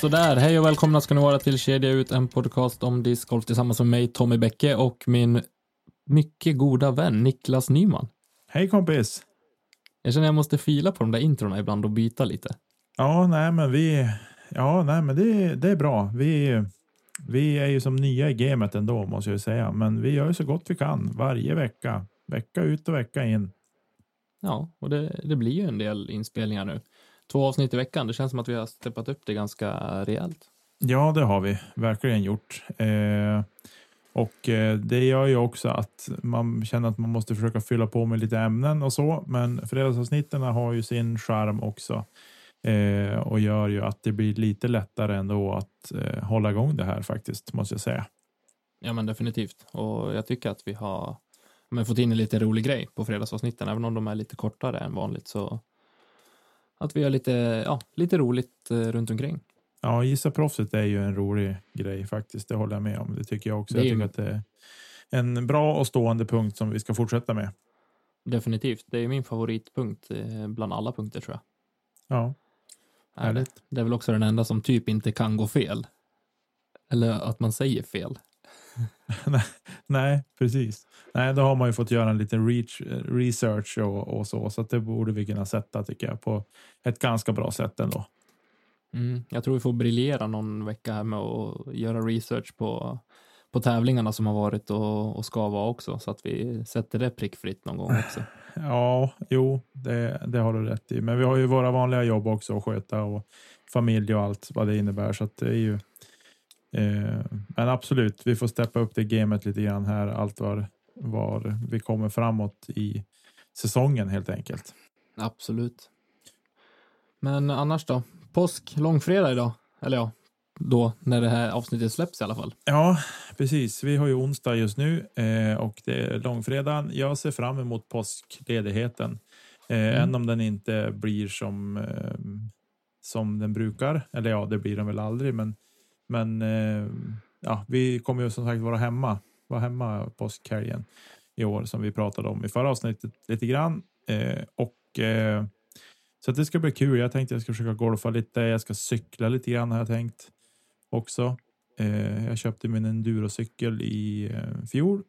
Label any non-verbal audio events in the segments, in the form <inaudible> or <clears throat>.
Sådär, hej och välkomna ska ni vara till Kedja ut, en podcast om discgolf tillsammans med mig, Tommy Bäcke och min mycket goda vän Niklas Nyman. Hej kompis! Jag känner att jag måste fila på de där introna ibland och byta lite. Ja, nej, men vi. Ja, nej, men det, det är bra. Vi, vi är ju som nya i gamet ändå måste jag ju säga, men vi gör ju så gott vi kan varje vecka, vecka ut och vecka in. Ja, och det, det blir ju en del inspelningar nu. Två avsnitt i veckan, det känns som att vi har steppat upp det ganska rejält. Ja, det har vi verkligen gjort. Eh, och eh, det gör ju också att man känner att man måste försöka fylla på med lite ämnen och så. Men fredagsavsnitten har ju sin charm också eh, och gör ju att det blir lite lättare ändå att hålla igång det här faktiskt, måste jag säga. Ja, men definitivt. Och jag tycker att vi har men, fått in en lite rolig grej på fredagsavsnitten, även om de är lite kortare än vanligt. Så att vi har lite, ja, lite roligt eh, runt omkring. Ja, gissa proffset är ju en rolig grej faktiskt. Det håller jag med om. Det tycker jag också. Det är jag tycker att det är en bra och stående punkt som vi ska fortsätta med. Definitivt. Det är min favoritpunkt eh, bland alla punkter tror jag. Ja. Härligt. det är väl också den enda som typ inte kan gå fel. Eller att man säger fel. <laughs> nej, precis. Nej, då har man ju fått göra en liten reach, research och, och så, så att det borde vi kunna sätta tycker jag på ett ganska bra sätt ändå. Mm, jag tror vi får briljera någon vecka här med att göra research på, på tävlingarna som har varit och, och ska vara också, så att vi sätter det prickfritt någon gång också. <laughs> Ja, jo, det, det har du rätt i. Men vi har ju våra vanliga jobb också att sköta och familj och allt vad det innebär. Så att det är ju. Eh, men absolut, vi får steppa upp det gamet lite grann här. Allt var, var vi kommer framåt i säsongen helt enkelt. Absolut. Men annars då? Påsk, långfredag idag. Eller ja, då när det här avsnittet släpps i alla fall. Ja, precis. Vi har ju onsdag just nu eh, och det är långfredagen. Jag ser fram emot påskledigheten. Eh, Mm. Än om den inte blir som, eh, som den brukar. Eller ja, det blir den väl aldrig. Men, men eh, ja, vi kommer ju som sagt vara hemma. Vara hemma påskhelgen i år som vi pratade om i förra avsnittet lite grann. Eh, och eh, så att det ska bli kul. Jag tänkte jag ska försöka golfa lite. Jag ska cykla lite grann har jag tänkt också. Eh, jag köpte min endurocykel i eh, fjol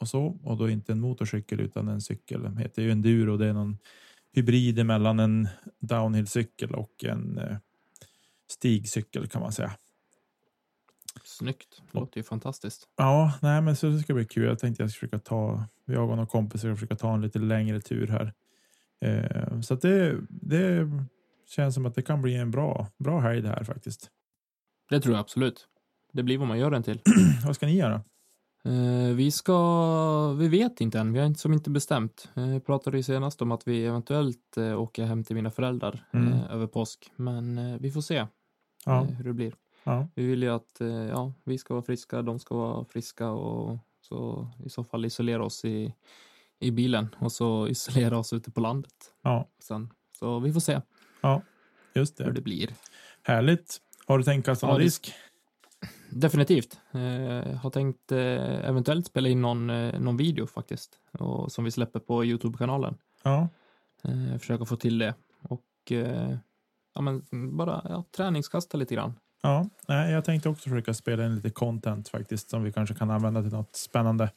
och så och då inte en motorcykel utan en cykel. Den heter ju enduro. Det är någon hybrid mellan en downhillcykel och en eh, stigcykel kan man säga. Snyggt. Det låter ju fantastiskt. Ja, nej, men så det ska bli kul. Jag tänkte jag ska försöka ta. Jag och några kompisar ska försöka ta en lite längre tur här. Eh, så det, det känns som att det kan bli en bra, bra helg det här faktiskt. Det tror jag absolut. Det blir vad man gör den till. <clears throat> Vad ska ni göra? Eh, vi ska, vi vet inte än, vi har inte som inte bestämt. Eh, Jag pratade ju senast om att vi eventuellt eh, åker hem till mina föräldrar Mm. eh, över påsk, men eh, vi får se Ja, eh, hur det blir. Ja, Vi vill ju att eh, ja, vi ska vara friska, de ska vara friska och så i så fall isolera oss i, i bilen och så <laughs> isolera oss ute på landet ja, sen. Så vi får se just hur det. det blir. Härligt. Har du tänkt kasta Ja, någon det- risk? <sniffs> Definitivt. Eh, har tänkt eh, eventuellt spela in någon, eh, någon video faktiskt och, som vi släpper på Youtube-kanalen. Ja, Eh, försöka få till det och ja, men bara ja, träningskasta lite grann. Ja. Nej, jag tänkte också försöka spela in lite content faktiskt som vi kanske kan använda till något spännande.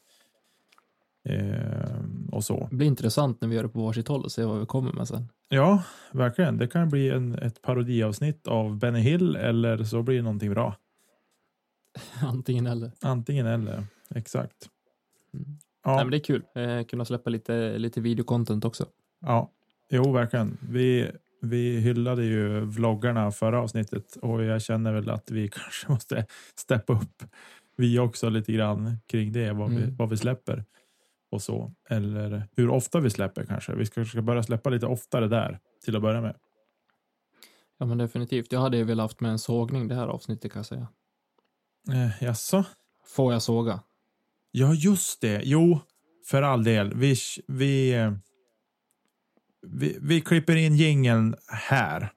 Eh, och så. Det blir intressant när vi gör det på varsitt håll och se vad vi kommer med sen. Ja, verkligen. Det kan bli en, ett parodiavsnitt av Benny Hill eller så blir det någonting bra. <laughs> Antingen eller. Antingen eller. Exakt. Mm. Ja, Nej, men det är kul. Eh, kunna släppa lite, lite videocontent också. ja, Jo, verkligen. Vi, vi hyllade ju vloggarna förra avsnittet och jag känner väl att vi <laughs> kanske måste steppa upp vi också lite grann kring det, vad, vi, Mm. vad vi släpper och så. Eller hur ofta vi släpper kanske. Vi ska, ska börja släppa lite oftare där till att börja med. Ja, men definitivt. Jag hade ju velat haft med en sågning det här avsnittet kan jag säga. Eh, jaså? Får jag såga? Ja, just det. Jo, för all del. Vi, vi, eh, vi, vi klipper in jingeln här.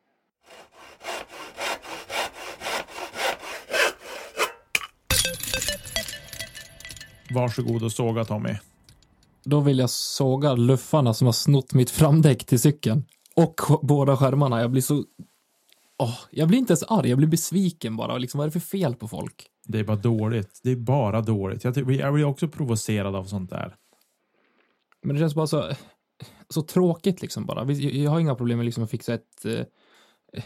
Varsågod och såga Tommy. Då vill jag såga luffarna som har snott mitt framdäck till cykeln. Och båda skärmarna. Jag blir så... Åh, jag blir inte ens arg, jag blir besviken bara. Liksom, vad är det för fel på folk? Det är bara dåligt. Det är bara dåligt. Jag, jag blir också provocerad av sånt där. Men det känns bara så, så tråkigt liksom bara. Jag har inga problem med liksom att fixa ett, eh,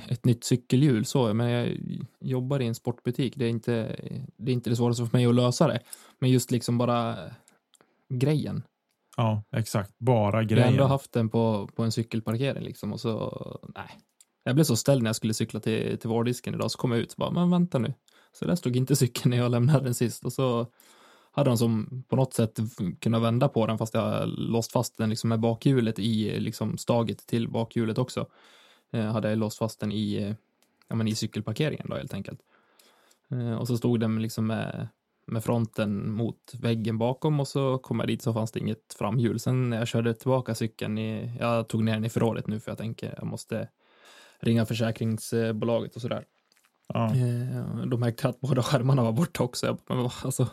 ett nytt cykelhjul så, men jag jobbar i en sportbutik. Det är inte det, är inte det svåraste för mig att lösa det. Men just liksom bara grejen. Ja, exakt. Bara Jag har grejen. ändå haft den på, på en cykelparkering liksom och så, nej. Jag blev så ställd när jag skulle cykla till, till vårdisken idag, så kom jag ut och bara, men vänta nu. Så där stod inte cykeln när jag lämnade den sist och så hade de som på något sätt kunnat vända på den fast jag låst fast den liksom med bakhjulet i liksom staget till bakhjulet också. Eh, hade jag låst fast den i, eh, ja men i cykelparkeringen då helt enkelt. Eh, och så stod den liksom med, med fronten mot väggen bakom och så kom jag dit så fanns det inget framhjul. Sen när jag körde tillbaka cykeln i, jag tog ner den i förrådet nu för jag tänker jag måste ringa försäkringsbolaget och sådär. Ja. Eh, Då märkte jag att båda skärmarna var borta också. Jag bara, men alltså,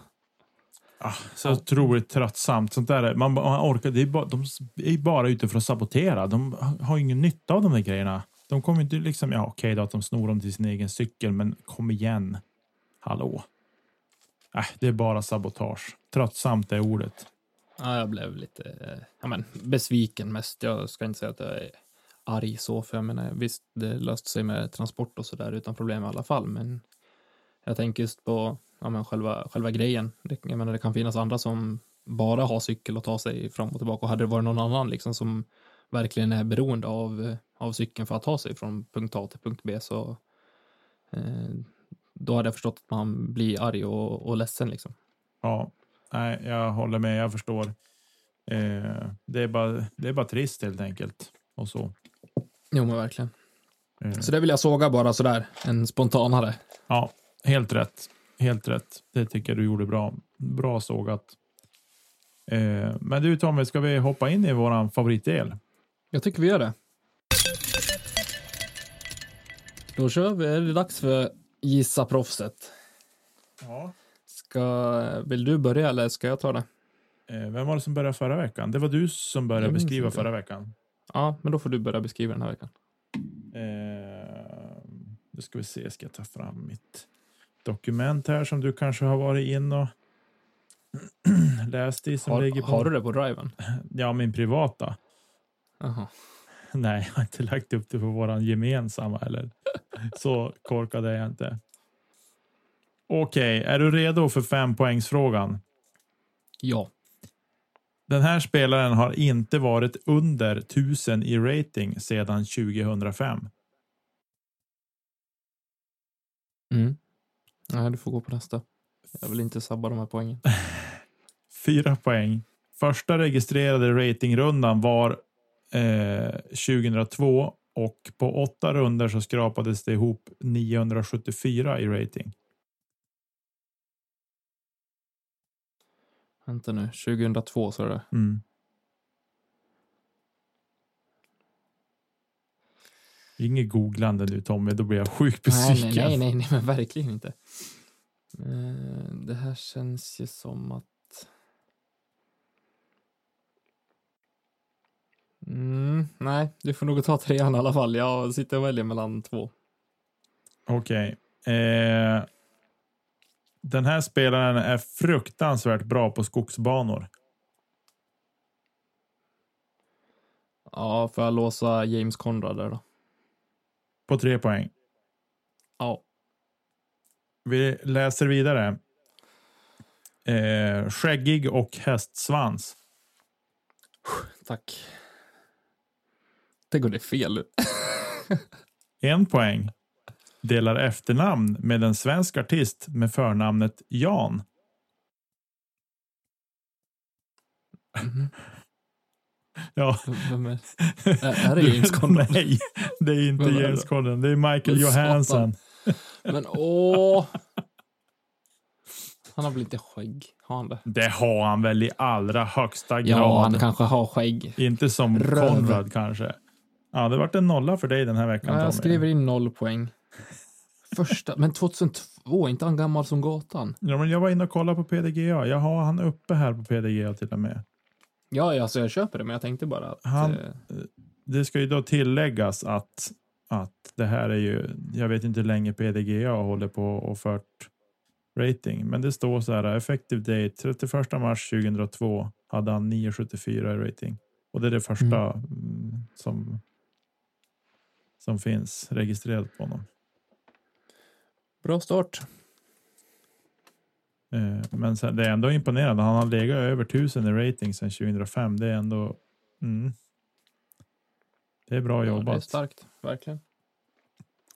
Ah, så otroligt tröttsamt. Sånt där, man, man orkar, det är bara, de är bara ute för att sabotera. De har ingen nytta av de där grejerna. De kommer inte liksom, ja okej då att de snor dem till sin egen cykel, men kom igen. Hallå. Äh, det är bara sabotage. Tröttsamt är ordet. ja, jag blev lite eh, ja, men, besviken mest. Jag ska inte säga att jag är arg så, för jag menar visst, det löste sig med transport och så där utan problem i alla fall, men jag tänker just på ja, men själva, själva grejen. Det, jag menar, det kan finnas andra som bara har cykel och tar sig fram och tillbaka och hade det varit någon annan liksom som verkligen är beroende av, av cykeln för att ta sig från punkt A till punkt B så eh, då hade jag förstått att man blir arg och, och ledsen liksom. Ja, nej, jag håller med. Jag förstår. Eh, det, är bara, det är bara trist helt enkelt. Och så. Jo men verkligen. Eh, Så det vill jag såga bara sådär, en spontanare. Ja, helt rätt. Helt rätt. Det tycker jag du gjorde bra. Bra sågat. Eh, men du Tommy, ska vi hoppa in i våran favoritdel? Jag tycker vi gör det. Då kör vi. Är det dags för Gissa proffset? Ja. Ska, vill du börja eller ska jag ta det? Eh, vem var det som började förra veckan? Det var du som började beskriva inte. förra veckan. Ja, men då får du börja beskriva den här veckan. Eh, nu ska vi se, ska jag ta fram mitt dokument här som du kanske har varit in och <clears throat> läst i. Som Har, ligger på, har du det på driven? <clears throat> Ja, min privata. Jaha. <laughs> Nej, jag har inte lagt upp det på våran gemensamma eller <laughs> så korkad är jag inte. Okej, är du redo för fem poängsfrågan? Ja. Den här spelaren har inte varit under 1000 i rating sedan 2005. Mm. Nej, du får gå på nästa. Jag vill inte sabba de här poängen. <laughs> Fyra poäng. Första registrerade ratingrundan var eh, 2002 och på åtta runder så skrapades det ihop 974 i rating. Vänta nu, 2002 sa du det. Mm. Inget googlande nu Tommy, då blir jag sjukt Nej, besviken. nej, nej, nej, nej, men verkligen inte. Eh, Det här känns ju som att... Mm, nej, du får nog ta trean i alla fall. Jag sitter och väljer mellan två. Okej. Eh, den här spelaren är fruktansvärt bra på skogsbanor. Ja, får jag låsa James Conrad där då? På tre poäng. Ja. Vi läser vidare. Eh, skäggig och hästsvans. Tack. Tänk om det är fel. <laughs> En poäng. Delar efternamn med en svensk artist med förnamnet Jan. Mhm. Ja. Vem är, är det James Conrad? Nej, det är inte Vem James? Conrad. Det är Michael. Johansson. Men åh! Han har väl inte skägg? Har han det? Det har han väl i allra högsta grad. Ja, han kanske har skägg. Inte som Röv. Conrad kanske. Ja, det vart en nolla för dig den här veckan Ja, jag Tommy. skriver in noll poäng. Första, men 2002, inte han gammal som gatan? Ja, men jag var inne och kollade på PDGA. Jag har han uppe här på PDGA till och med. Ja, alltså jag köper det, men jag tänkte bara att... Han- eh, Det ska ju då tilläggas att, att det här är ju, jag vet inte hur länge PDGA håller på och fört rating, men det står så här effective date 31 mars 2002 hade han 974 i rating och det är det första mm, som som finns registrerat på honom. bra start. Eh, Men sen, det är ändå imponerande. Han har legat över 1000 i rating sedan 2005. Det är ändå. Mm, det är bra Ja, det är jobbat. starkt, verkligen.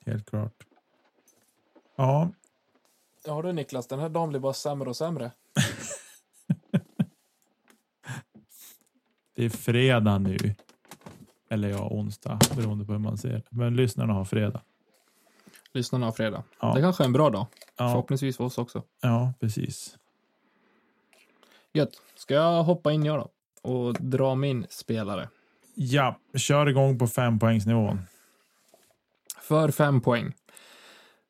helt klart. Ja, Ja du Niklas, den här dagen blir bara sämre och sämre. <laughs> det är fredag nu. Eller ja, onsdag beroende på hur man ser. Men lyssnarna har fredag. Lyssnarna har fredag. Ja. Det kanske är en bra dag. Ja, Förhoppningsvis för oss också. ja precis. Gött. Ska jag hoppa in jag då? Och dra min spelare. Ja, kör igång på fempoängsnivån. För fem poäng.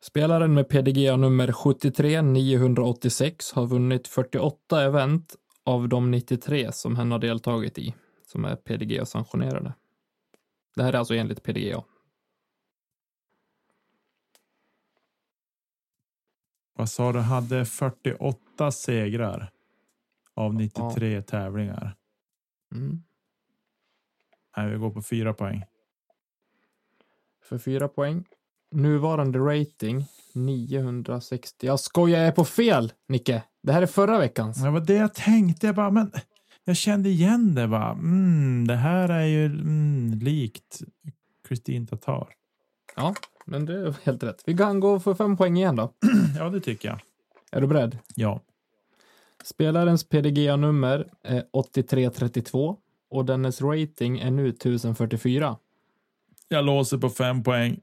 Spelaren med PDGA nummer 73 986 har vunnit 48 event av de 93 som hen har deltagit i, som är PDGA-sanktionerade. Det här är alltså enligt PDGA. Vad sa du? Hade 48 segrar av 93 tävlingar. Mm. Nej, vi går på fyra poäng. För fyra poäng. Nuvarande rating 960. Jag skojar, jag är på fel, Nicke. Det här är förra veckans. Det var det jag tänkte. Jag, bara, men jag kände igen det. Bara. Mm, det här är ju mm, likt Kristin Tatar. Ja, men det är helt rätt. Vi kan gå för fem poäng igen då. <clears throat> Ja, det tycker jag. Är du beredd? Ja. Spelarens PDGA-nummer är 8332 och dennes rating är nu 1044. Jag låser på fem poäng.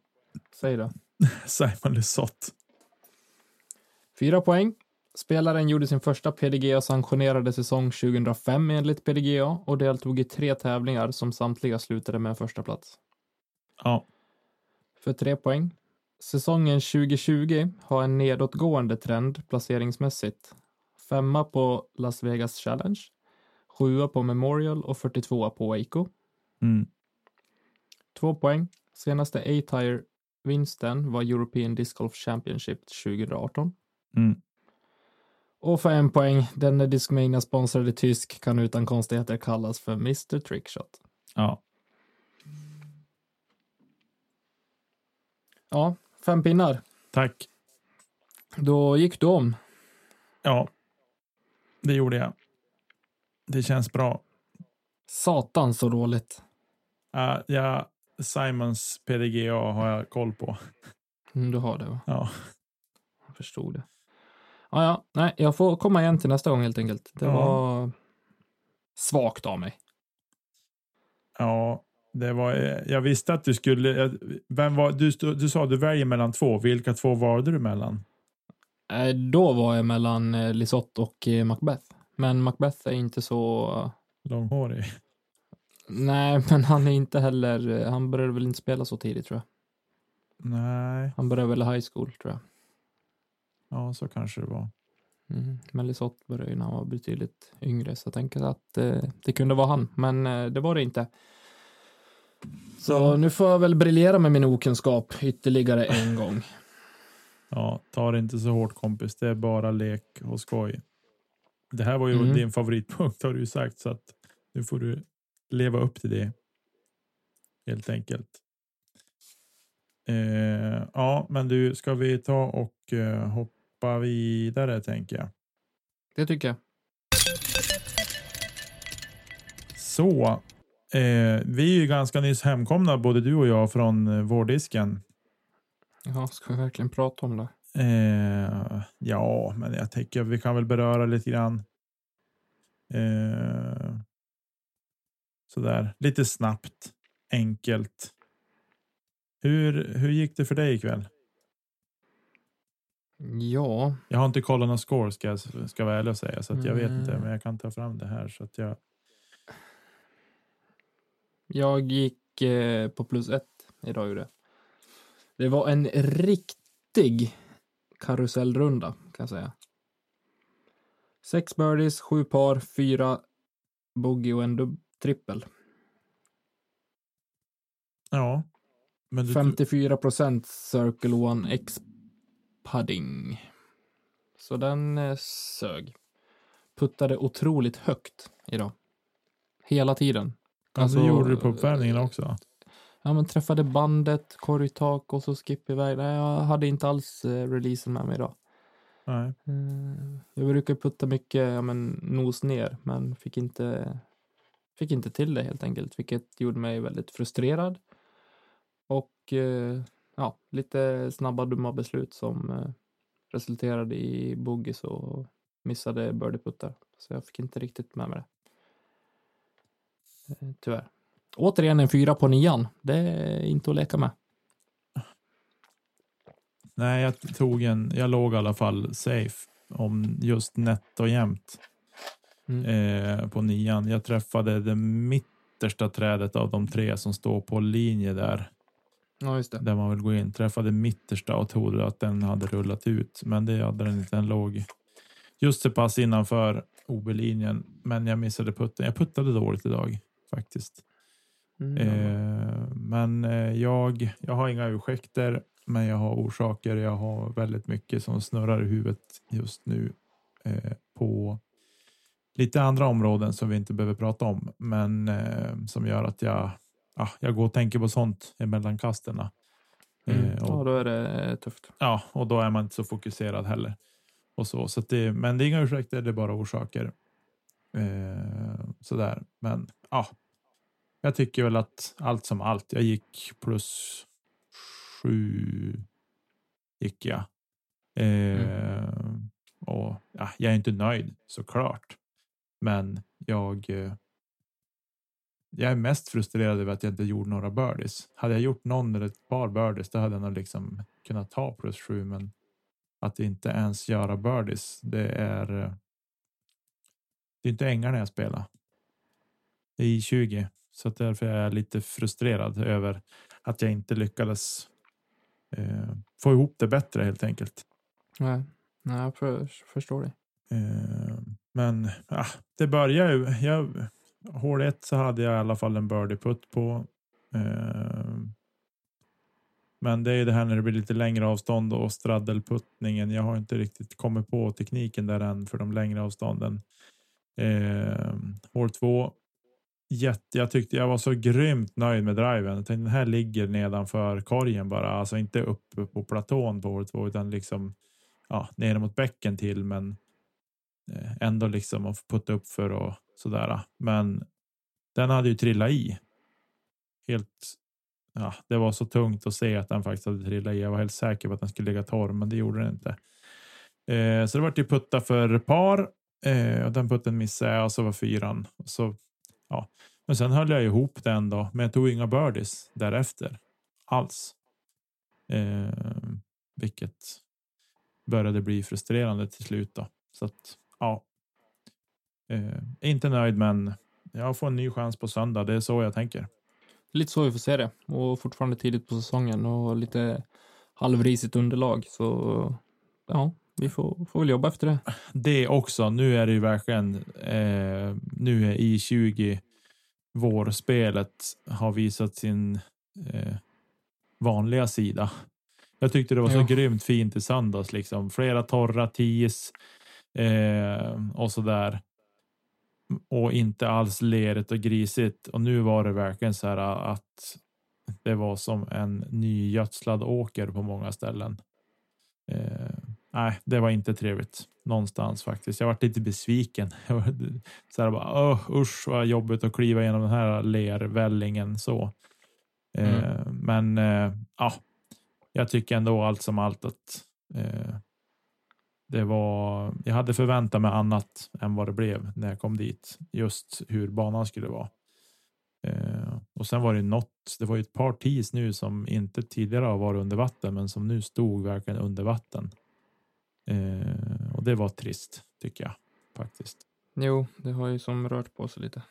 Säg då. <laughs> Simon Lesoth. Fyra poäng. Spelaren gjorde sin första PDGA-sanktionerade säsong 2005 enligt PDGA och deltog i tre tävlingar som samtliga slutade med en första plats. Ja. För tre poäng. Säsongen 2020 har en nedåtgående trend placeringsmässigt. Femma på Las Vegas Challenge, sjua på Memorial och 42 på Waco. Mm. Två poäng. Senaste A-Tire-vinsten var European Disc Golf Championship 2018. Mm. Och för en poäng, denne Discmania-sponsrade tysk kan utan konstigheter kallas för Mr Trickshot. Ja. Ja, fem pinnar. Tack. Då gick du om. Ja. Det gjorde jag. Det känns bra. Satan så dåligt. Uh, ja, Simons PDGA har jag koll på. Mm, du har det va? Ja. Jag förstod det. Ja, ja, nej, jag får komma igen till nästa gång helt enkelt. Det Ja. var svagt av mig. Ja, det var. eh, Jag visste att du skulle. eh, Vem var du? Du sa du väljer mellan två. Vilka två valde du mellan? Eh, Då var jag mellan Lisotte och Macbeth. Men Macbeth är inte så... Långhårig. Nej, <laughs> men han är inte heller... Han började väl inte spela så tidigt tror jag. Nej, Han började väl i high school tror jag. ja, så kanske det var. Mm. Men Lisotte började ju när han var betydligt yngre, så jag tänker att eh, det kunde vara han. Men eh, det var det inte. Så nu får jag väl briljera med min okunskap ytterligare en <laughs> gång. Ja, ta det inte så hårt kompis. Det är bara lek och skoj. Det här var ju Mm. din favoritpunkt har du ju sagt så att nu får du leva upp till det. Helt enkelt. Eh, ja, men du, ska vi ta och eh, hoppa vidare tänker jag. Det tycker jag. Så Eh, vi är ju ganska nyss hemkomna, både du och jag, från eh, vårdisken. Ja, ska vi verkligen prata om det? Eh, ja, men jag tänker vi kan väl beröra lite grann. Eh, sådär, lite snabbt, enkelt. Hur, hur gick det för dig ikväll? Ja, Jag har inte kollat någon score ska jag ska vara ärlig och säga, så att jag vet inte, Mm. men jag kan ta fram det här så att jag. Jag gick eh, på plus ett idag gjorde jag. Det var en riktig karusellrunda kan jag säga. Sex birdies, sju par, fyra bogey och en trippel. Ja, men du, 54 procent Circle One X pudding. Så den eh, sög. Puttade otroligt högt idag. Hela tiden. Alltså, alltså, gjorde du på uppvärmningen också? Ja, men träffade bandet, korgtak och så skipp iväg. Nej, jag hade inte alls eh, releasen med mig idag. Nej. Eh, Jag brukar putta mycket, ja men nos ner, men fick inte, fick inte till det helt enkelt, vilket gjorde mig väldigt frustrerad. Och eh, ja, lite snabba dumma beslut som resulterade i boogies och missade birdieputtar. Så jag fick inte riktigt med mig det. Eh, Tyvärr. Återigen en fyra på nian. Det är inte att leka med. Nej, jag tog en. Jag låg i alla fall safe om just nätt och jämnt Mm. eh, på nian. Jag träffade det mittersta trädet av de tre som står på linje där, Ja, just det. där man vill gå in. Träffade mittersta och trodde att den hade rullat ut, men det hade den inte. Den låg just så pass innanför OB-linjen, men jag missade putten. Jag puttade dåligt idag faktiskt. Mm. Eh, men eh, jag, jag har inga ursäkter, men jag har orsaker. Jag har väldigt mycket som snurrar i huvudet just nu eh, på lite andra områden som vi inte behöver prata om, men eh, som gör att jag, ah, jag går och tänker på sånt emellan kasterna. Mm. Eh, och, Ja, då är det tufft. ja, och då är man inte så fokuserad heller. Och så, så det, men det är inga ursäkter, det är bara orsaker. Eh, sådär, men ja, jag tycker väl att allt som allt. Jag gick plus sju. Gick jag. Eh, Och ja, jag är inte nöjd såklart, men jag. Eh, jag är mest frustrerad över att jag inte gjorde några birdies. Hade jag gjort någon eller ett par birdies, då hade jag nog liksom kunnat ta plus sju, men att inte ens göra birdies, det är. eh, Det är inte ängarna jag spelar. Det är i 20 så att därför är jag lite frustrerad över att jag inte lyckades eh, få ihop det bättre helt enkelt. Nej, Nej jag för, förstår det. Eh, men ah, det börjar ju. Jag, hål 1 så hade jag i alla fall en birdie putt på. Eh, men det är det här när det blir lite längre avstånd och straddelputtningen. Jag har inte riktigt kommit på tekniken där än för de längre avstånden. Eh, hål 2. Jätte, jag tyckte jag var så grymt nöjd med driven. Jag tänkte den här ligger nedanför korgen bara, alltså inte uppe på platån på hål 2 utan liksom ja, ner mot bäcken till, men eh, ändå liksom att putta upp för och sådär. Men den hade ju trillat i. Helt. Ja, det var så tungt att se att den faktiskt hade trillat i. Jag var helt säker på att den skulle ligga torr, men det gjorde den inte. Eh, så det var ju putta för par eh, och den putten missade jag och så var fyran. Och så, ja. Men sen höll jag ihop den då, men jag tog inga birdies därefter alls. Eh, vilket började bli frustrerande till slut då. Så att ja. Eh, inte nöjd, men jag får en ny chans på söndag. Det är så jag tänker. Lite så vi får se det. Och fortfarande tidigt på säsongen och lite halvrisigt underlag. Så ja, vi får, får väl jobba efter det. Det också. Nu är det ju verkligen. Eh, nu är i 20 vårspelet har visat sin eh, vanliga sida. Jag tyckte det var så Ja. grymt fint i söndags, liksom flera torra tis eh, och så där. Och inte alls lerigt och grisigt. Och nu var det verkligen så här att det var som en nygödslad åker på många ställen. Eh, nej, det var inte trevligt någonstans faktiskt. Jag varit lite besviken. <laughs> Så här bara, oh, usch vad jobbigt att kliva igenom den här lervällingen så. Mm. Eh, men eh, ja, jag tycker ändå allt som allt att eh, det var. Jag hade förväntat mig annat än vad det blev när jag kom dit. Just hur banan skulle vara. Eh, och sen var det något. Det var ju ett par tis nu som inte tidigare har varit under vatten, men som nu stod verkligen under vatten. Eh, och det var trist tycker jag faktiskt. Jo, det har ju som rört på sig lite.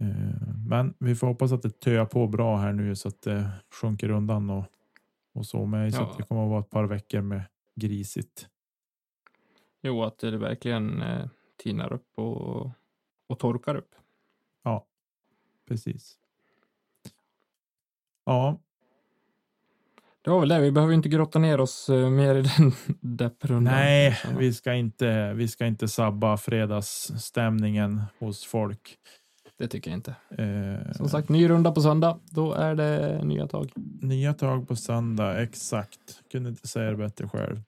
Eh, men vi får hoppas att det töar på bra här nu så att det sjunker undan och, och så med. Så Ja. att det kommer att vara ett par veckor med grisigt. Jo, att det verkligen eh, tinar upp och, och torkar upp. Ja, precis. Ja, Det var väl det. Vi behöver inte grotta ner oss eh, mer i den <laughs> depprundan. nej, vi ska inte. Vi ska inte sabba fredagsstämningen hos folk. Det tycker jag inte. Eh, Som sagt, ny runda på söndag. Då är det nya tag. Nya tag på söndag, exakt. Kunde inte säga det bättre själv.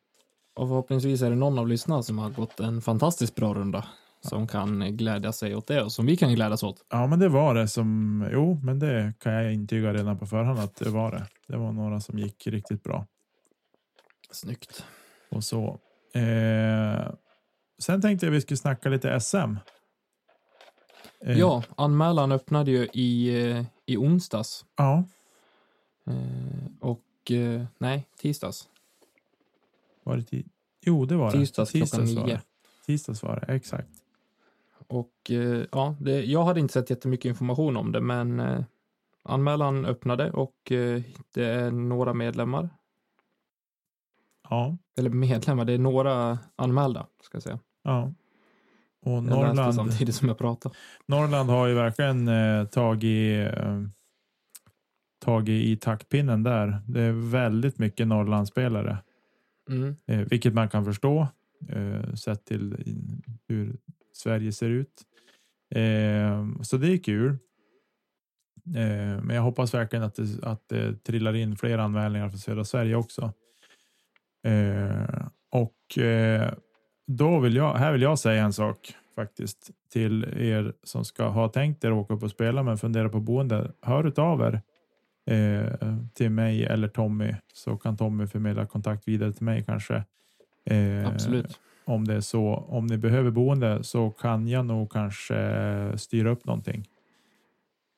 Och förhoppningsvis är det någon av lyssnarna som har gått en fantastiskt bra runda. Som kan glädja sig åt det och som vi kan glädjas åt. Ja, men det var det som. Jo, men det kan jag intyga redan på förhand att det var det. Det var några som gick riktigt bra Snyggt. och så. Eh, sen tänkte jag vi skulle snacka lite SM. Eh, Ja, anmälan öppnade ju i, eh, i onsdags. Ja, Eh, och eh, nej, tisdags. var det tid? Jo, det var det. Tisdags klockan nio. Tisdags var det, exakt. Och eh, ja, det, jag hade inte sett jättemycket information om det, men eh, anmälan öppnade och eh, det är några medlemmar. Ja, Eller medlemmar, det är några anmälda, ska jag säga. ja. Och Jag Norrland, samtidigt som jag pratade. Norrland har ju verkligen eh, tagit, eh, tagit i taktpinnen där. Det är väldigt mycket Norrlandsspelare. Mm. Eh, vilket man kan förstå eh, sett till hur Sverige ser ut. Eh, så det är kul. Eh, men jag hoppas verkligen att det, att det trillar in fler anmälningar för södra Sverige också. Eh, och eh, då vill jag, här vill jag säga en sak faktiskt till er som ska ha tänkt er att åka upp och spela men fundera på boende. Hör av er eh, till mig eller Tommy så kan Tommy förmedla kontakt vidare till mig kanske. Eh, Absolut. Om det är så. Om ni behöver boende så kan jag nog kanske styra upp någonting.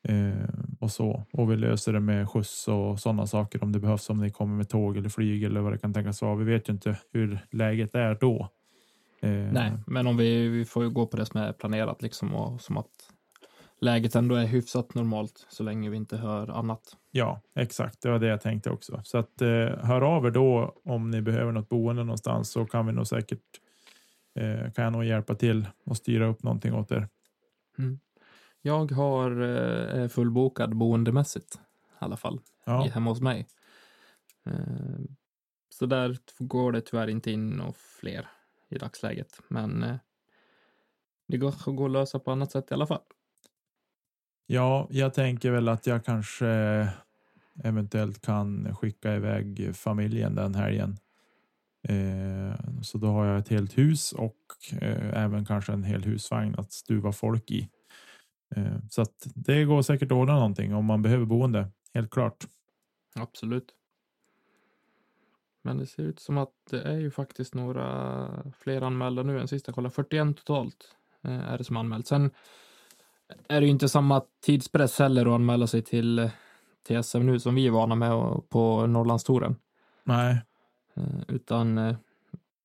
Eh, och så. Och vi löser det med skjuts och sådana saker om det behövs. Om ni kommer med tåg eller flyg eller vad det kan tänkas vara. Vi vet ju inte hur läget är då. Eh, Nej, men om vi, vi får ju gå på det som är planerat liksom och som att läget ändå är hyfsat normalt så länge vi inte hör annat. Ja, exakt. Det var det jag tänkte också. Så att eh, hör av er då om ni behöver något boende någonstans så kan vi nog säkert eh, kan jag nog hjälpa till och styra upp någonting åt er. Jag har eh, fullbokad boendemässigt i alla fall Ja, hemma hos mig. Eh, så där går det tyvärr inte in några fler i dagsläget, men eh, det går, går att lösa på annat sätt i alla fall. ja, jag tänker väl att jag kanske eventuellt kan skicka iväg familjen den helgen. Eh, så då har jag ett helt hus och eh, även kanske en hel husvagn att stuva folk i. Eh, så att det går säkert att ordna någonting om man behöver boende. Helt klart. Absolut. Men det ser ut som att det är ju faktiskt några fler anmälda nu än sist jag kollade. 41 totalt är det som anmält. Sen är det ju inte samma tidspress heller att anmäla sig till, eh, till SM nu som vi är vana med på Norrlandstouren. Nej, Utan eh,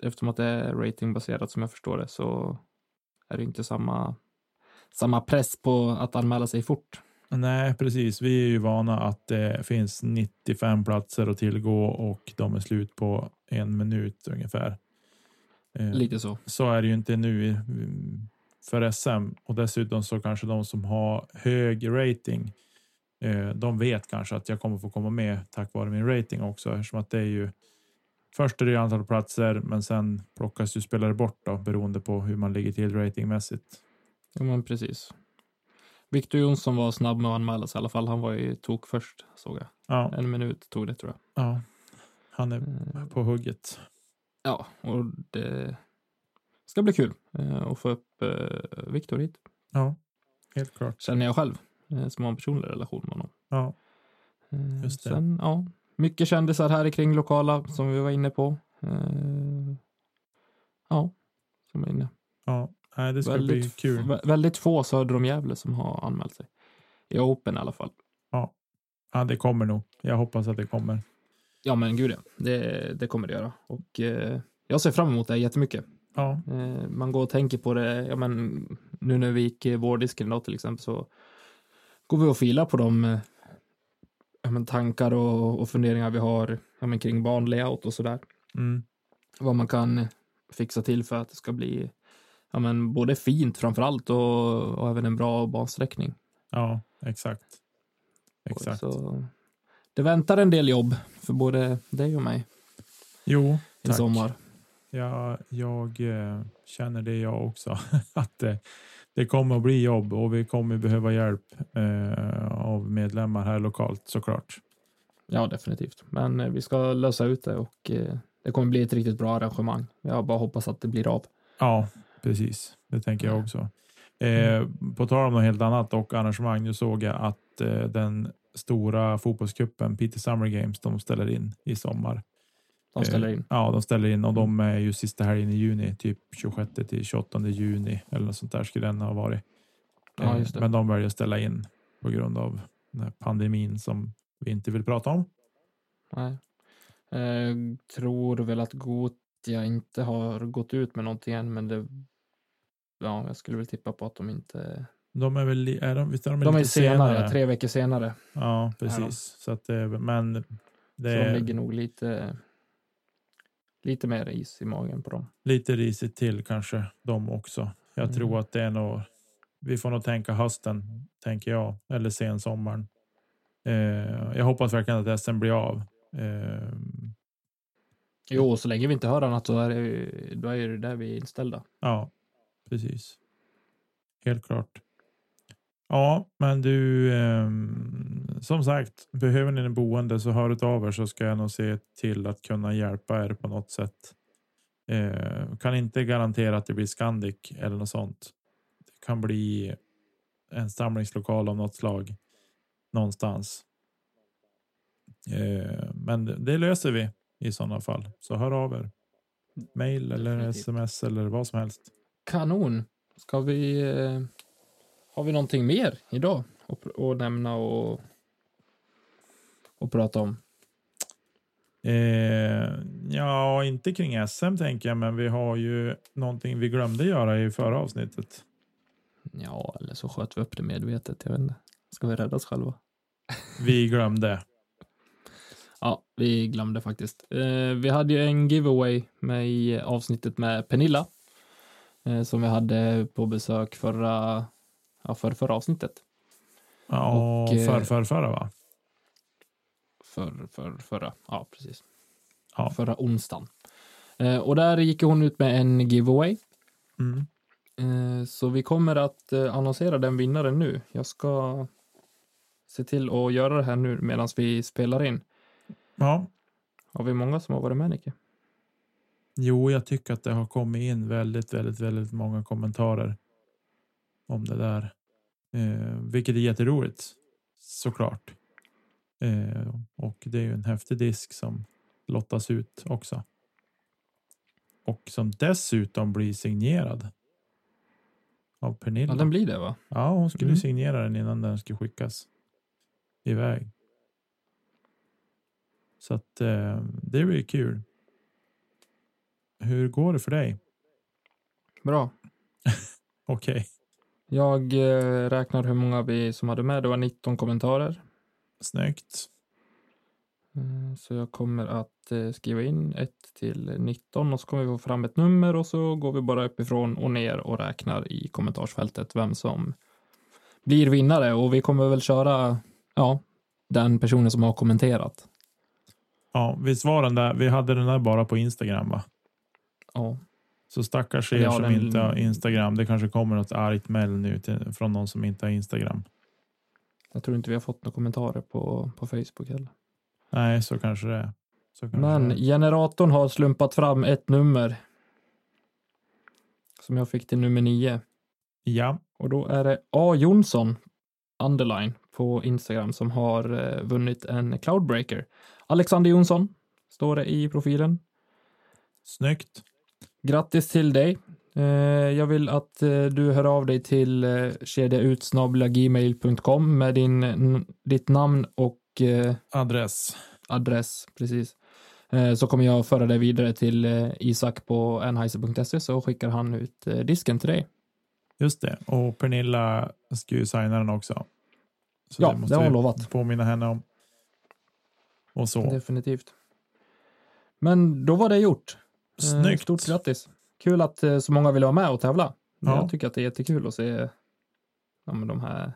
eftersom att det är ratingbaserat som jag förstår det så är det inte samma, samma press på att anmäla sig fort. Nej, precis. Vi är ju vana att det finns 95 platser att tillgå och de är slut på en minut ungefär. Eh, Lite så. Så är det ju inte nu för SM och dessutom så kanske de som har hög rating. eh, De vet kanske att jag kommer få komma med tack vare min rating också eftersom att det är ju Först är det ju antal platser, men sen plockas ju spelare bort då, beroende på hur man ligger till ratingmässigt. Ja, men precis. Victor Jonsson var snabb med att anmäla sig i alla fall. Han var ju tok först, såg jag. Ja, En minut tog det, tror jag. ja. han är Eh, på hugget. Ja, och det ska bli kul eh, att få upp eh, Viktor hit. Ja, helt klart. Känner jag själv, eh, som har en personlig relation med honom. Ja, Just det. Sen, ja, mycket kändisar här kring lokala som vi var inne på. Eh, ja, som var inne. ja. Det ska bli Väldigt, kul. vä- väldigt få söder om Gävle som har anmält sig. I Open i alla fall. Ja, det kommer nog. Jag hoppas att det kommer. Ja, men gud ja. Det, det kommer det göra. Och eh, jag ser fram emot det jättemycket. Ja, Eh, man går och tänker på det. Ja, men nu när vi gick vårdisken idag till exempel så går vi och filar på de eh, ja, men tankar och, och funderingar vi har ja, kring banlayout och sådär. mm. Vad man kan fixa till för att det ska bli ja, men både fint framför allt och, och även en bra bansträckning. ja exakt. Exakt. Så det väntar en del jobb för både dig och mig Jo, i tack. sommar. Ja, jag eh, känner det jag också. <laughs> att det, kommer att bli jobb och vi kommer behöva hjälp eh, av medlemmar här lokalt såklart. Ja, definitivt. Men eh, vi ska lösa ut det och eh, det kommer bli ett riktigt bra arrangemang. Jag bara hoppas att det blir av. Ja, precis. Det tänker jag också. Eh, på tal om något helt annat och arrangemang. Nu såg jag att eh, den stora fotbollscupen Peter Summer Games de ställer in i sommar. De ställer Eh, in. Ja, de ställer in och de är ju sista helgen i juni, typ 26 till 28 juni eller något sånt där skulle den ha varit. Ja, Eh. Men de väljer att ställa in på grund av pandemin som vi inte vill prata om. Nej. Eh, tror väl att Gotia inte har gått ut med någonting än, men det. Ja, jag skulle väl tippa på att de inte. De är väl, är de, visst är de, De är lite senare, tre veckor senare. Ja, precis. Så att men det Så de ligger nog lite. Lite mer is i magen på dem. lite risigt till kanske de också. Jag Mm. tror att det är nog. Vi får nog tänka hösten, tänker jag, eller sen sommaren. Eh, jag hoppas verkligen att SM blir av. Eh, Jo, så länge vi inte hör annat så är det, då är det där vi är inställda. Ja, precis. Helt klart. Ja, men du, ehm, som sagt, behöver ni en boende så hör av er så ska jag nog se till att kunna hjälpa er på något sätt. Eh, kan inte garantera att det blir Scandic eller något sånt. Det kan bli en samlingslokal av något slag någonstans. Eh, men det, det löser vi i sådana fall. Så hör av er. Mail eller Definitivt. sms eller vad som helst. Kanon. Ska vi... Har vi någonting mer idag att nämna och, och prata om? Eh, ja, inte kring SM tänker jag, men vi har ju någonting vi glömde göra i förra avsnittet. Ja, eller så sköt vi upp det medvetet. Jag vet inte. Ska vi rädda oss själva? <laughs> Vi glömde. Ja, vi glömde faktiskt. Eh, vi hade ju en giveaway med i avsnittet med Pernilla. Eh, som vi hade på besök förra, ja, för förra avsnittet. Ja, Och, eh, för, för, förra va? För, för, förra, ja precis. Ja. Förra onsdagen. Eh, och där gick hon ut med en giveaway. Mm. Eh, Så vi kommer att annonsera den vinnaren nu. Jag ska se till att göra det här nu medan vi spelar in. Ja, Har vi många som har varit med, Nicke? jo, jag tycker att det har kommit in väldigt, väldigt, väldigt många kommentarer om det där, eh, vilket är jätteroligt såklart. Eh, och det är ju en häftig disk som lottas ut också. Och som dessutom blir signerad. Av Pernilla. Ja, den blir det, va? Ja, hon skulle Mm. signera den innan den skulle skickas iväg. Så att eh, det blir kul. Hur går det för dig? Bra. <laughs> Okej, Jag eh, räknar hur många vi som hade med. Det var 19 kommentarer. snyggt. Eh, Så jag kommer att eh, skriva in 1 till 19 och så kommer vi få fram ett nummer och så går vi bara uppifrån och ner och räknar i kommentarsfältet vem som blir vinnare och vi kommer väl köra ja, den personen som har kommenterat. Ja, visst var den där. Vi hade den där bara på Instagram, va? Ja, Så stackars er Ja, som den- inte har Instagram. Det kanske kommer något argt mejl nu till, från någon som inte har Instagram. jag tror inte vi har fått några kommentarer på, på Facebook heller. Nej, så kanske det är. Kanske- Men generatorn har slumpat fram ett nummer. Som jag fick till nummer nio. Ja, Och då är det A. Jonsson, underline, på Instagram som har eh, vunnit en Cloudbreaker. Alexander Jonsson, står det i profilen. snyggt. Grattis till dig. Eh, jag vill att eh, du hör av dig till eh, kedjautsnabelagmail.com med din, ditt namn och Adress. adress, precis. Så kommer jag föra dig vidare till Isak på enheiser.se så skickar han ut disken till dig. Just det. Och Pernilla ska ju signa den också. Så Ja, måste det har hon lovat. Påminna henne om. Och så. Definitivt. Men då var det gjort. Snyggt. Stort grattis. Kul att eh, så många vill vara med och tävla. Ja. Jag tycker att det är jättekul att se ja, de här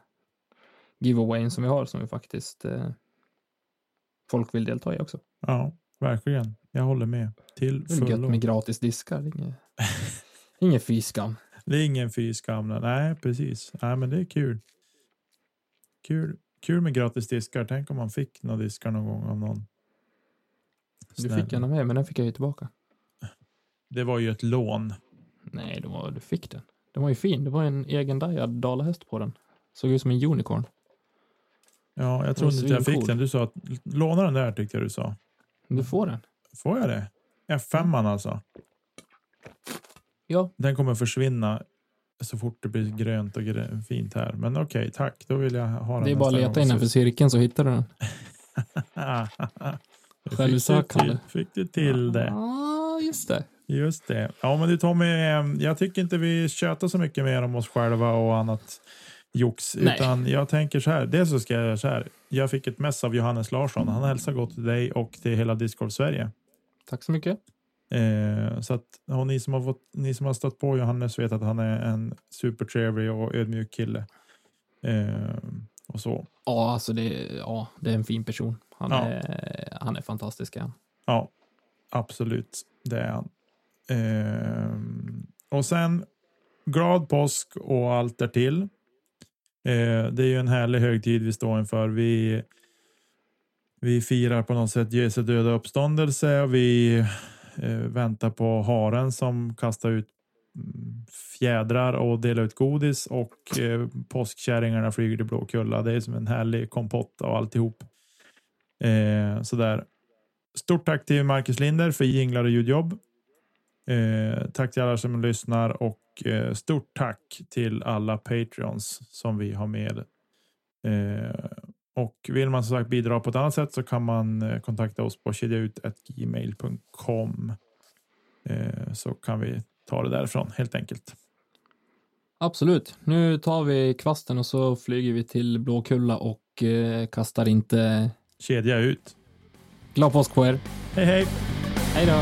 giveawayen som vi har som vi faktiskt eh, folk vill delta i också. Ja, verkligen. Jag håller med. Till är gött fullo. med gratis diskar. Det är Inget, inget fy skam. Det är ingen fy skam. Nej, precis. Nej, men det är kul. Kul, kul med gratis diskar. Tänk om man fick några diskar någon gång av någon. Du Snäll. fick en av mig, men den fick jag ju tillbaka. Det var ju ett lån. Nej, det var, du fick den. Den var ju fin. Det var en egen dajad dalahäst på den. Såg ut som en unicorn. Ja, jag trodde inte jag fick svincool. den. Du sa att låna den där tyckte jag du sa. Du får den. Får jag det? F5 alltså. Ja, Den kommer försvinna så fort det blir grönt och grö- fint här. Men okej, tack. Då vill jag ha den det är bara att leta innanför cirkeln så hittar du den. Fick Självsökande. till- Fick du till det? Ja, just det. Just det. Ja, men du Tommy, eh, jag tycker inte vi tjötar så mycket mer om oss själva och annat jox. Nej. Utan jag tänker så här. Dels så ska jag göra så här. Jag fick ett mess av Johannes Larsson. Han hälsar gott till dig och till hela Discord Sverige. Tack så mycket. Eh, så att och ni som har fått, ni som har stött på Johannes vet att han är en supertrevlig och ödmjuk kille. Eh, och så. Ja, alltså det, ja, det är en fin person. Han, Ja. är, han är fantastisk. Ja, absolut. Det är han. Ehm, och sen glad påsk och allt därtill. Eh, det är ju en härlig högtid vi står inför. Vi, vi firar på något sätt Jesu döda uppståndelse och vi eh, väntar på haren som kastar ut mm, fjädrar och delar ut godis och eh, påskkärringarna flyger till Blåkulla. Det är som en härlig kompott av alltihop. Eh, sådär. Stort tack till Marcus Linder för jinglar och ljudjobb. Eh, tack till alla som lyssnar och eh, stort tack till alla Patreons som vi har med. Eh, och vill man som sagt bidra på ett annat sätt så kan man eh, kontakta oss på kedjaut.gmail.com eh, så kan vi ta det därifrån helt enkelt. Absolut. Nu tar vi kvasten och så flyger vi till Blåkulla och kastar inte Kedja ut. glad påsk på er. Hej hej! Hej då!